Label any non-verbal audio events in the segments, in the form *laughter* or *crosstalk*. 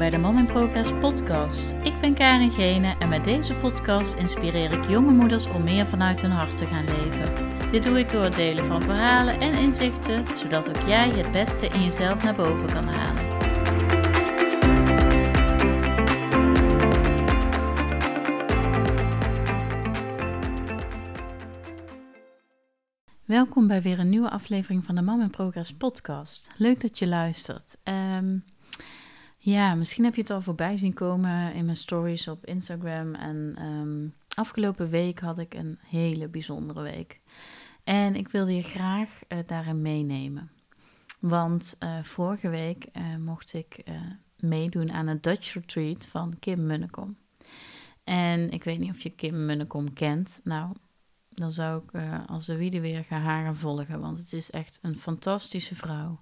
bij de Mom in Progress podcast. Ik ben Karin Gene en met deze podcast inspireer ik jonge moeders om meer vanuit hun hart te gaan leven. Dit doe ik door het delen van verhalen en inzichten, zodat ook jij het beste in jezelf naar boven kan halen. Welkom bij weer een nieuwe aflevering van de Mom in Progress podcast. Leuk dat je luistert. Um, ja, misschien heb je het al voorbij zien komen in mijn stories op Instagram. En ehm, afgelopen week had ik een hele bijzondere week. En ik wilde je graag uh, daarin meenemen. Want uh, vorige week uh, mocht ik meedoen aan een Dutch Retreat van Kim Munnekom. En ik weet niet of je Kim Munnekom kent. Nou, dan zou ik als de wiede weer gaan haren volgen. Want het is echt een fantastische vrouw.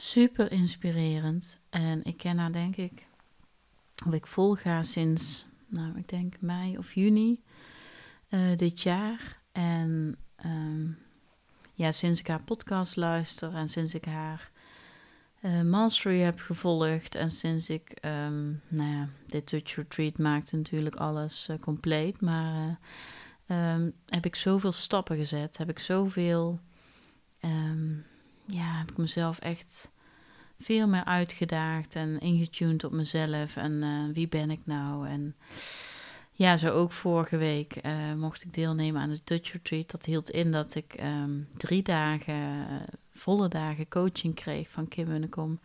Super inspirerend. En ik ken haar denk ik, of ik volg haar sinds, nou ik denk mei of juni uh, dit jaar. En um, ja, sinds ik haar podcast luister en sinds ik haar uh, mastery heb gevolgd en sinds ik, um, nou ja, dit Dutch Retreat maakt natuurlijk alles uh, compleet. Maar um, heb ik zoveel stappen gezet, heb ik zoveel, ja, heb ik mezelf echt veel meer uitgedaagd en ingetuned op mezelf en uh, wie ben ik nou. En ja, zo ook vorige week uh, mocht ik deelnemen aan de Dutch Retreat. Dat hield in dat ik um, drie dagen, uh, volle dagen coaching kreeg van Kim Munnekom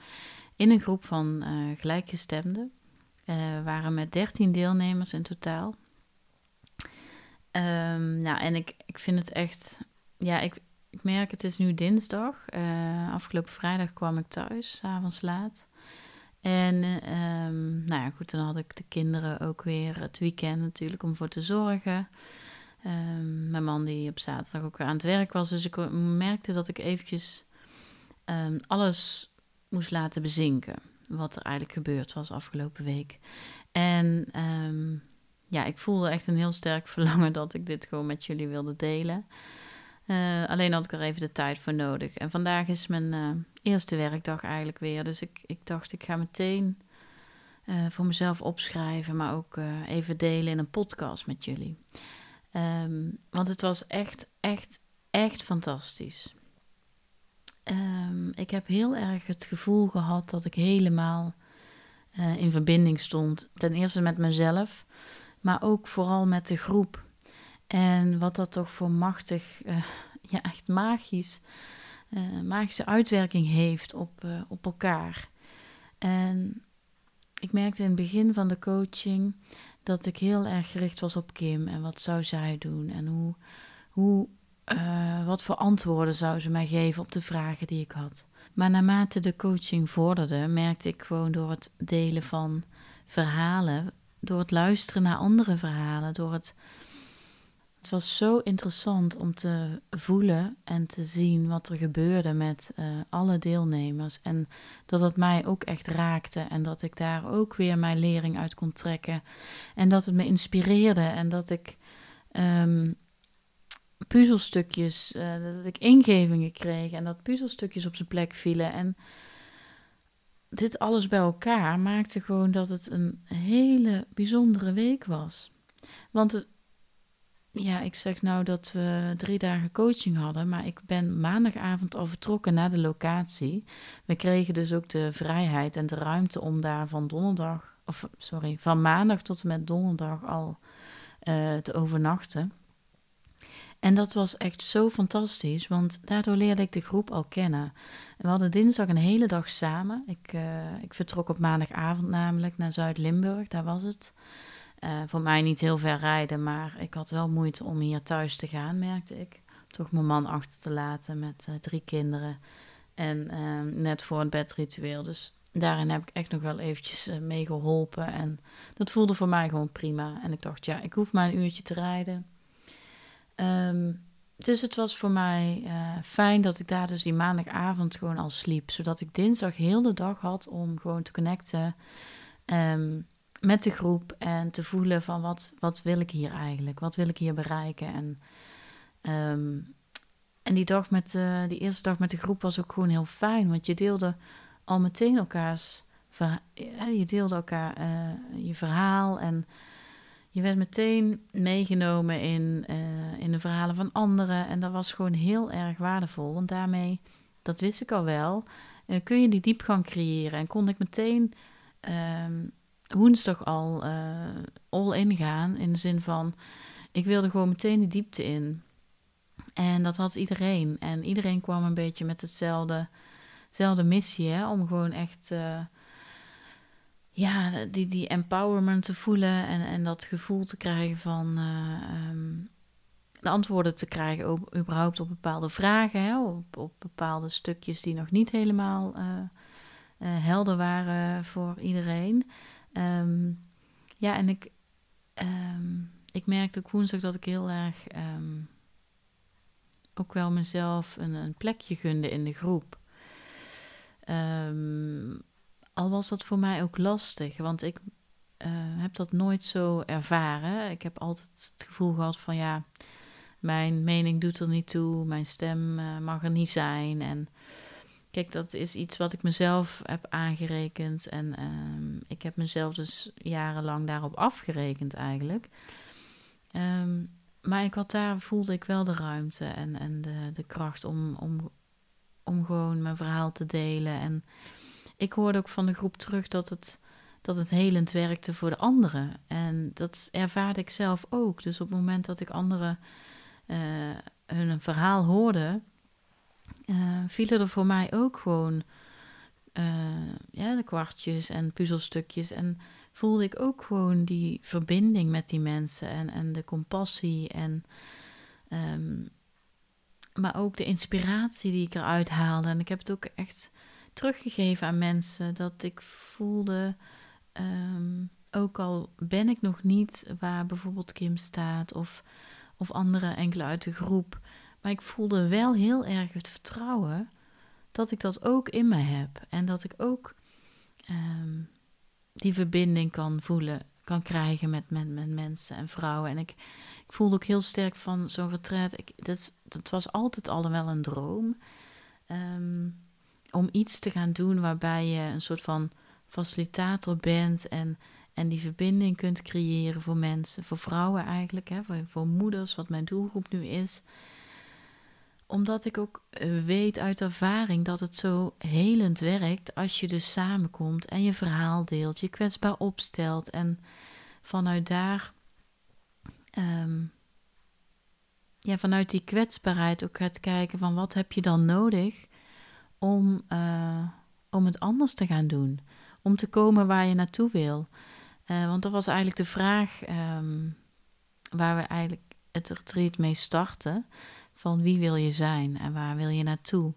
in een groep van gelijkgestemden. waren met dertien deelnemers in totaal. Um, nou, en ik, ik vind het echt, ja, ik, ik merk, het is nu dinsdag. Uh, afgelopen vrijdag kwam ik thuis, avonds laat. En um, nou ja, goed, dan had ik de kinderen ook weer het weekend natuurlijk om voor te zorgen. Um, mijn man die op zaterdag ook weer aan het werk was. Dus ik merkte dat ik eventjes um, alles moest laten bezinken. Wat er eigenlijk gebeurd was afgelopen week. En ja, ik voelde echt een heel sterk *laughs* verlangen dat ik dit gewoon met jullie wilde delen. Uh, alleen had ik er even de tijd voor nodig. En vandaag is mijn uh, eerste werkdag eigenlijk weer. Dus ik, ik dacht, ik ga meteen uh, voor mezelf opschrijven, maar ook even delen in een podcast met jullie. Um, want het was echt, echt, echt fantastisch. Um, ik heb heel erg het gevoel gehad dat ik helemaal in verbinding stond. Ten eerste met mezelf, maar ook vooral met de groep. En wat dat toch voor machtig, uh, ja, echt magisch, uh, magische uitwerking heeft op, uh, op elkaar. En ik merkte in het begin van de coaching dat ik heel erg gericht was op Kim en wat zou zij doen en hoe, hoe, wat voor antwoorden zou ze mij geven op de vragen die ik had. Maar naarmate de coaching vorderde, merkte ik gewoon door het delen van verhalen, door het luisteren naar andere verhalen, door het het was zo interessant om te voelen en te zien wat er gebeurde met uh, alle deelnemers. En dat het mij ook echt raakte en dat ik daar ook weer mijn lering uit kon trekken. En dat het me inspireerde en dat ik um, puzzelstukjes, uh, dat ik ingevingen kreeg en dat puzzelstukjes op zijn plek vielen. En dit alles bij elkaar maakte gewoon dat het een hele bijzondere week was. Want het, ja, ik zeg nou dat we drie dagen coaching hadden, maar ik ben maandagavond al vertrokken naar de locatie. We kregen dus ook de vrijheid en de ruimte om daar van donderdag, of sorry, van maandag tot en met donderdag al uh, te overnachten. En dat was echt zo fantastisch, want daardoor leerde ik de groep al kennen. We hadden dinsdag een hele dag samen. Ik, uh, ik vertrok op maandagavond namelijk naar Zuid-Limburg, daar was het. Uh, voor mij niet heel ver rijden, maar ik had wel moeite om hier thuis te gaan, merkte ik. Toch mijn man achter te laten met uh, drie kinderen. En uh, net voor het bedritueel. Dus daarin heb ik echt nog wel eventjes uh, mee geholpen. En dat voelde voor mij gewoon prima. En ik dacht, ja, ik hoef maar een uurtje te rijden. Um, dus het was voor mij fijn dat ik daar dus die maandagavond gewoon al sliep. Zodat ik dinsdag heel de dag had om gewoon te connecten. Um, met de groep en te voelen van wat, wat wil ik hier eigenlijk? Wat wil ik hier bereiken? En, um, en die, dag met, uh, die eerste dag met de groep was ook gewoon heel fijn, want je deelde al meteen elkaars je deelde elkaar uh, je verhaal en je werd meteen meegenomen in, uh, in de verhalen van anderen. En dat was gewoon heel erg waardevol. Want daarmee, dat wist ik al wel, kun je die diepgang creëren. En kon ik meteen um, woensdag al all in gaan. In de zin van, ik wilde gewoon meteen de diepte in. En dat had iedereen. En iedereen kwam een beetje met hetzelfde, missie, hè, om gewoon echt uh, ja, die, die empowerment te voelen en, en dat gevoel te krijgen van uh, um, de antwoorden te krijgen op, überhaupt op bepaalde vragen, hè, op, op bepaalde stukjes die nog niet helemaal helder waren voor iedereen. Um, ja, en ik, um, ik merkte ook woensdag dat ik heel erg um, ook wel mezelf een, een plekje gunde in de groep. Al was dat voor mij ook lastig, want ik uh, heb dat nooit zo ervaren. Ik heb altijd het gevoel gehad van ja, mijn mening doet er niet toe, mijn stem uh, mag er niet zijn. En kijk, dat is iets wat ik mezelf heb aangerekend en um, ik heb mezelf dus jarenlang daarop afgerekend eigenlijk. Um, maar ik had daar, voelde ik wel de ruimte en, en de, de kracht om, om, om gewoon mijn verhaal te delen. En ik hoorde ook van de groep terug dat het, dat het helend werkte voor de anderen. En dat ervaarde ik zelf ook. Dus op het moment dat ik anderen uh, hun verhaal hoorde, uh, vielen er voor mij ook gewoon uh, ja, de kwartjes en puzzelstukjes. En voelde ik ook gewoon die verbinding met die mensen en, en de compassie en um, maar ook de inspiratie die ik eruit haalde. En ik heb het ook echt teruggegeven aan mensen dat ik voelde, um, ook al ben ik nog niet waar bijvoorbeeld Kim staat of, of andere enkele uit de groep, maar ik voelde wel heel erg het vertrouwen dat ik dat ook in me heb en dat ik ook um, die verbinding kan voelen, kan krijgen met, met, met mensen en vrouwen. En ik, ik voelde ook heel sterk van zo'n retreat. Ik, dat, dat was altijd al wel een droom. Um, om iets te gaan doen waarbij je een soort van facilitator bent en, en die verbinding kunt creëren voor mensen, voor vrouwen eigenlijk, hè, voor, voor moeders, wat mijn doelgroep nu is omdat ik ook eh, weet uit ervaring dat het zo helend werkt als je dus samenkomt en je verhaal deelt, je kwetsbaar opstelt en vanuit daar, um, ja, vanuit die kwetsbaarheid ook gaat kijken van wat heb je dan nodig om, uh, om het anders te gaan doen, om te komen waar je naartoe wil. Uh, want dat was eigenlijk de vraag um, waar we eigenlijk het retreat mee starten van wie wil je zijn en waar wil je naartoe.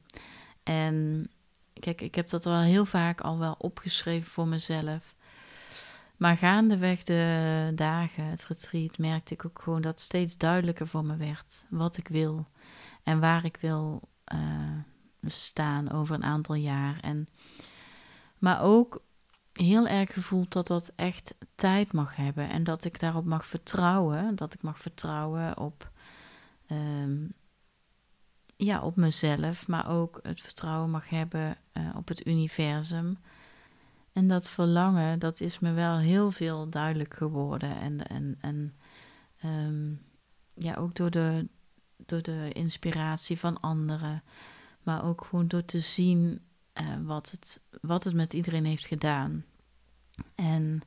En kijk, ik heb dat wel heel vaak al wel opgeschreven voor mezelf. Maar gaandeweg de dagen, het retreat, merkte ik ook gewoon dat steeds duidelijker voor me werd wat ik wil en waar ik wil uh, staan over een aantal jaar. En, maar ook heel erg gevoeld dat dat echt tijd mag hebben en dat ik daarop mag vertrouwen. Dat ik mag vertrouwen op um, ja, op mezelf, maar ook het vertrouwen mag hebben uh, op het universum. En dat verlangen, dat is me wel heel veel duidelijk geworden. En, en, en um, ja, ook door de, door de inspiratie van anderen. Maar ook gewoon door te zien uh, wat, het, wat het met iedereen heeft gedaan. En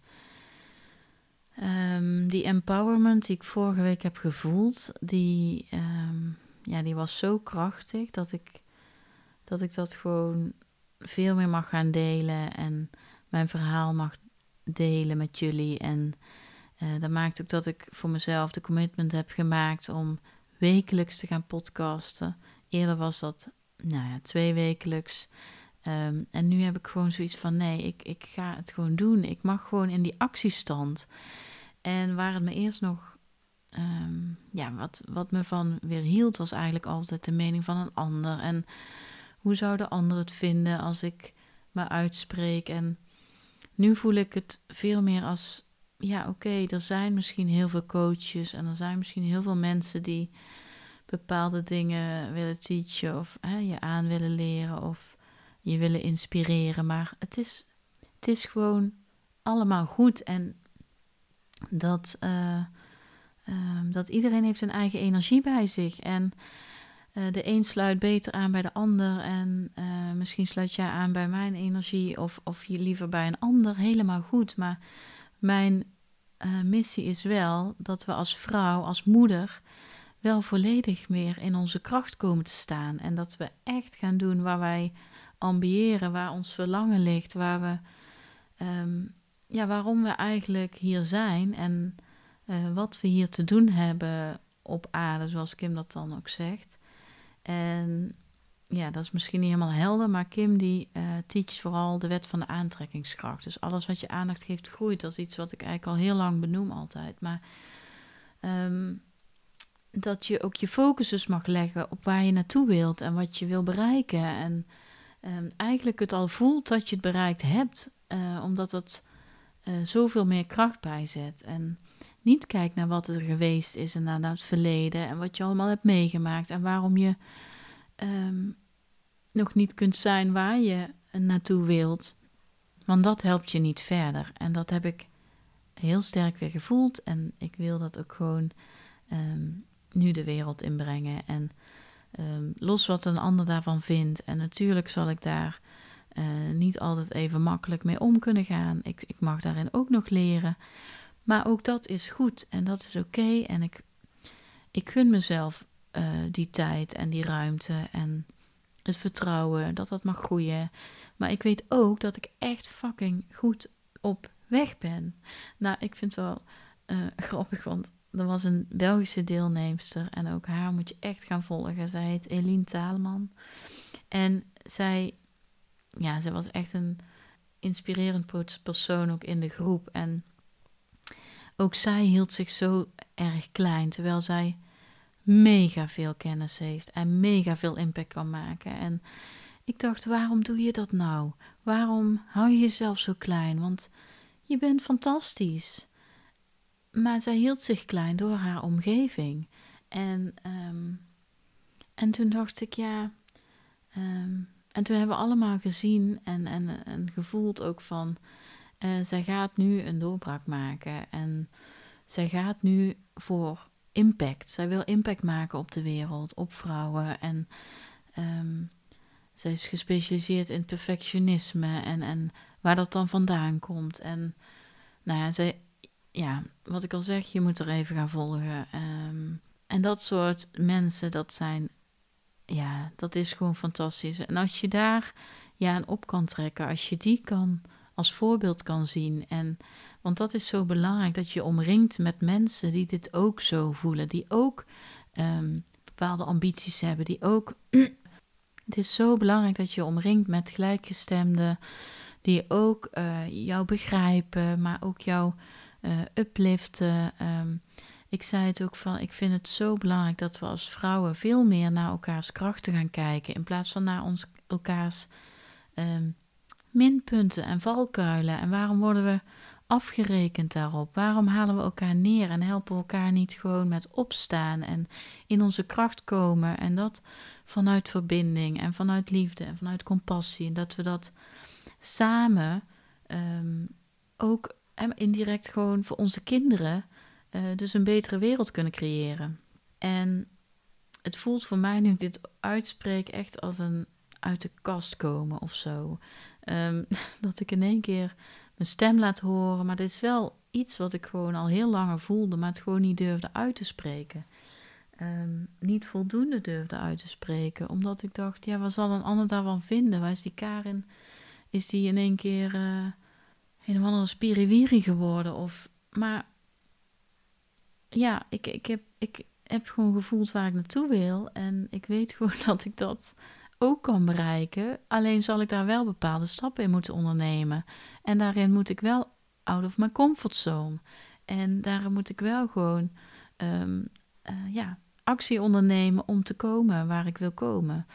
um, die empowerment die ik vorige week heb gevoeld, die, um, ja, die was zo krachtig dat ik, dat ik dat gewoon veel meer mag gaan delen en mijn verhaal mag delen met jullie. En uh, dat maakt ook dat ik voor mezelf de commitment heb gemaakt om wekelijks te gaan podcasten. Eerder was dat, nou ja, twee wekelijks. Um, en nu heb ik gewoon zoiets van: nee, ik, ik ga het gewoon doen. Ik mag gewoon in die actiestand. En waar het me eerst nog um, ja, wat, wat me van weer hield, was eigenlijk altijd de mening van een ander. En hoe zou de ander het vinden als ik me uitspreek? En nu voel ik het veel meer als: ja, oké, er zijn misschien heel veel coaches en er zijn misschien heel veel mensen die bepaalde dingen willen teachen of hè, je aan willen leren of je willen inspireren. Maar het is het is gewoon allemaal goed. En dat, uh, dat iedereen heeft een eigen energie bij zich. En uh, de een sluit beter aan bij de ander. En misschien sluit jij aan bij mijn energie. Of, of je liever bij een ander. Helemaal goed. Maar mijn missie is wel dat we als vrouw, als moeder wel volledig meer in onze kracht komen te staan. En dat we echt gaan doen waar wij ambiëren, waar ons verlangen ligt, waar we, ehm, ja, waarom we eigenlijk hier zijn en uh, wat we hier te doen hebben op aarde, zoals Kim dat dan ook zegt. En ja, dat is misschien niet helemaal helder, maar Kim die uh, vooral de wet van de aantrekkingskracht. Dus alles wat je aandacht geeft groeit. Dat is iets wat ik eigenlijk al heel lang benoem altijd. Maar um, dat je ook je focus dus mag leggen op waar je naartoe wilt en wat je wil bereiken. En um, eigenlijk het al voelt dat je het bereikt hebt, uh, omdat uh, zoveel meer kracht bijzet. En niet kijkt naar wat er geweest is en naar het verleden en wat je allemaal hebt meegemaakt en waarom je um, nog niet kunt zijn waar je naartoe wilt. Want dat helpt je niet verder. En dat heb ik heel sterk weer gevoeld. En ik wil dat ook gewoon um, nu de wereld inbrengen. En um, los wat een ander daarvan vindt. En natuurlijk zal ik daar uh, niet altijd even makkelijk mee om kunnen gaan. Ik, ik mag daarin ook nog leren. Maar ook dat is goed en dat is oké. En ik, ik gun mezelf uh, die tijd en die ruimte en het vertrouwen dat dat mag groeien. Maar ik weet ook dat ik echt fucking goed op weg ben. Nou, ik vind het wel uh, *laughs* grappig, want er was een Belgische deelnemster en ook haar moet je echt gaan volgen. Zij heet Eline Taalman. En zij, ja, zij was echt een inspirerend persoon ook in de groep. En ook zij hield zich zo erg klein, terwijl zij mega veel kennis heeft en mega veel impact kan maken. En ik dacht, waarom doe je dat nou? Waarom hou je jezelf zo klein? Want je bent fantastisch. Maar zij hield zich klein door haar omgeving. En, um, en toen dacht ik, ja. Um, en toen hebben we allemaal gezien en, en, en gevoeld ook van. Uh, zij gaat nu een doorbraak maken. En zij gaat nu voor impact. Zij wil impact maken op de wereld, op vrouwen. En um, zij is gespecialiseerd in perfectionisme en, en waar dat dan vandaan komt. En nou ja, zij, ja, wat ik al zeg, je moet er even gaan volgen. Um, en dat soort mensen, dat zijn, ja, dat is gewoon fantastisch. En als je daar ja, aan op kan trekken, als je die kan als voorbeeld kan zien. En, want dat is zo belangrijk, dat je omringt met mensen die dit ook zo voelen, die ook um, bepaalde ambities hebben, die ook. *clears throat* het is zo belangrijk dat je omringt met gelijkgestemden, die ook uh, jou begrijpen, maar ook jou uh, upliften. Um, ik zei het ook van, ik vind het zo belangrijk dat we als vrouwen veel meer naar elkaars krachten gaan kijken, in plaats van naar ons, elkaars um, minpunten en valkuilen. En waarom worden we afgerekend daarop? Waarom halen we elkaar neer en helpen we elkaar niet gewoon met opstaan en in onze kracht komen? En dat vanuit verbinding en vanuit liefde en vanuit compassie. En dat we dat samen um, ook en indirect gewoon voor onze kinderen uh, dus een betere wereld kunnen creëren. En het voelt voor mij nu ik dit uitspreek echt als een uit de kast komen of zo. Um, *laughs* dat ik in één keer mijn stem laat horen. Maar dit is wel iets wat ik gewoon al heel langer voelde, maar het gewoon niet durfde uit te spreken. Um, niet voldoende durfde uit te spreken. Omdat ik dacht, ja, wat zal een ander daarvan vinden? Waar is die Karin? Is die in één keer uh, een of andere spiriwiri geworden? Of, maar ja, ik, ik, heb, ik heb gewoon gevoeld waar ik naartoe wil. En ik weet *laughs* gewoon dat ik dat ook kan bereiken. Alleen zal ik daar wel bepaalde stappen in moeten ondernemen. En daarin moet ik wel out of my comfortzone. En daarin moet ik wel gewoon um, uh, ja, actie ondernemen om te komen waar ik wil komen.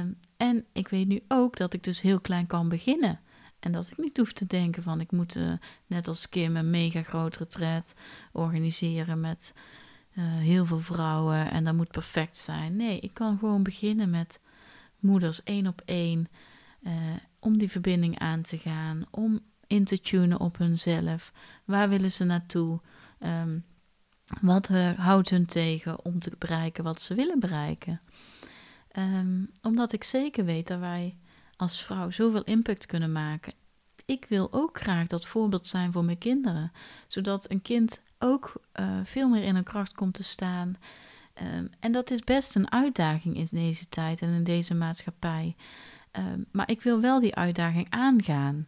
Um, en ik weet nu ook dat ik dus heel klein kan beginnen. En dat ik niet hoef te denken van ik moet uh, net als Kim een mega groot retret organiseren met uh, heel veel vrouwen en dat moet perfect zijn. Nee, ik kan gewoon beginnen met moeders één op één. Uh, om die verbinding aan te gaan, om in te tunen op hunzelf. Waar willen ze naartoe? Ehm, wat houdt hun tegen om te bereiken wat ze willen bereiken? Ehm, omdat ik zeker weet dat wij als vrouw zoveel impact kunnen maken. Ik wil ook graag dat voorbeeld zijn voor mijn kinderen, zodat een kind ook uh, veel meer in hun kracht komt te staan. Um, en dat is best een uitdaging in deze tijd en in deze maatschappij. Um, maar ik wil wel die uitdaging aangaan.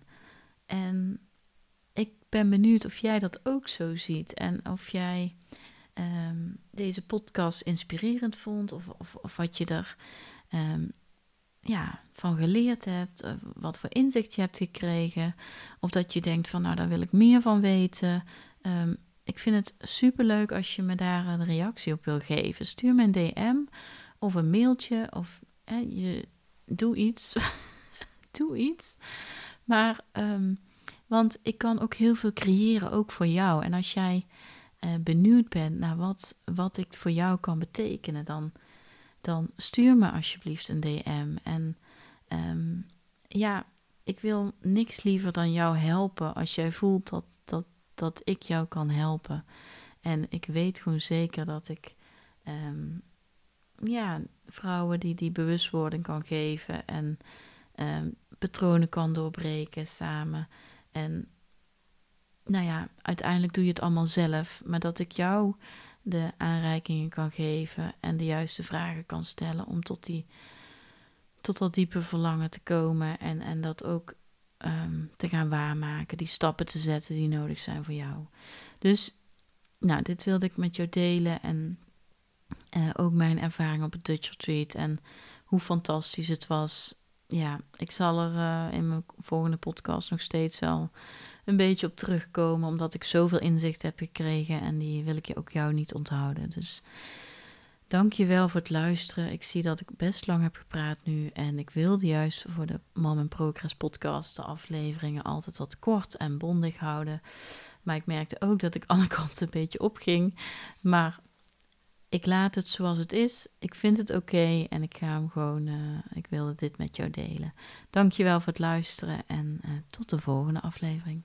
En ik ben benieuwd of jij dat ook zo ziet en of jij um, deze podcast inspirerend vond of, of, of wat je er ja, van geleerd hebt, wat voor inzicht je hebt gekregen, of dat je denkt van nou daar wil ik meer van weten. Ik vind het superleuk als je me daar een reactie op wil geven. Stuur me een DM of een mailtje of je, doe iets. *laughs* doe iets. Maar, um, want ik kan ook heel veel creëren, ook voor jou. En als jij uh, benieuwd bent naar wat, wat ik voor jou kan betekenen, dan, dan stuur me alsjeblieft een DM. En um, ja, ik wil niks liever dan jou helpen als jij voelt dat, dat, dat ik jou kan helpen. En ik weet gewoon zeker dat ik um, ja, vrouwen die die bewustwording kan geven en um, patronen kan doorbreken samen. En nou ja, uiteindelijk doe je het allemaal zelf, maar dat ik jou de aanreikingen kan geven en de juiste vragen kan stellen om tot, die, tot dat diepe verlangen te komen en, en dat ook um, te gaan waarmaken, die stappen te zetten die nodig zijn voor jou. Dus, nou, dit wilde ik met jou delen en uh, ook mijn ervaring op het Dutch Retreat en hoe fantastisch het was. Ja, ik zal er uh, in mijn volgende podcast nog steeds wel een beetje op terugkomen, omdat ik zoveel inzicht heb gekregen en die wil ik je ook jou niet onthouden. Dus dank je wel voor het luisteren. Ik zie dat ik best lang heb gepraat nu en ik wilde juist voor de Mom in Progress podcast de afleveringen altijd wat kort en bondig houden. Maar ik merkte ook dat ik alle *laughs* kanten een beetje opging. Maar ik laat het zoals het is. Ik vind het oké en ik ga hem gewoon. Uh, ik wilde dit met jou delen. Dankjewel voor het luisteren en uh, tot de volgende aflevering.